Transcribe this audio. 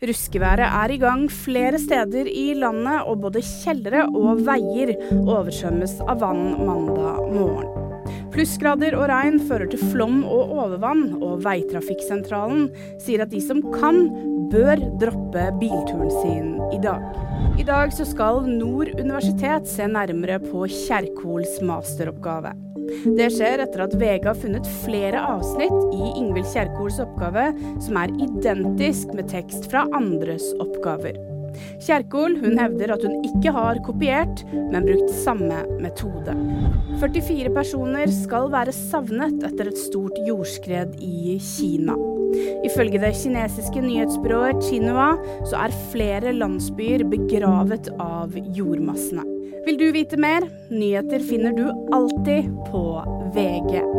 Ruskeværet er i gang flere steder i landet, og både kjellere og veier oversvømmes av vann mandag morgen. Plussgrader og regn fører til flom og overvann, og Veitrafikksentralen sier at de som kan, bør droppe bilturen sin i dag. I dag så skal Nord universitet se nærmere på Kjerkols masteroppgave. Det skjer etter at VG har funnet flere avsnitt i Ingvild Kjerkols oppgave som er identisk med tekst fra andres oppgaver. Kjerkol hun hevder at hun ikke har kopiert, men brukt samme metode. 44 personer skal være savnet etter et stort jordskred i Kina. Ifølge det kinesiske nyhetsbyrået Chinua så er flere landsbyer begravet av jordmassene. Vil du vite mer? Nyheter finner du alltid på VG.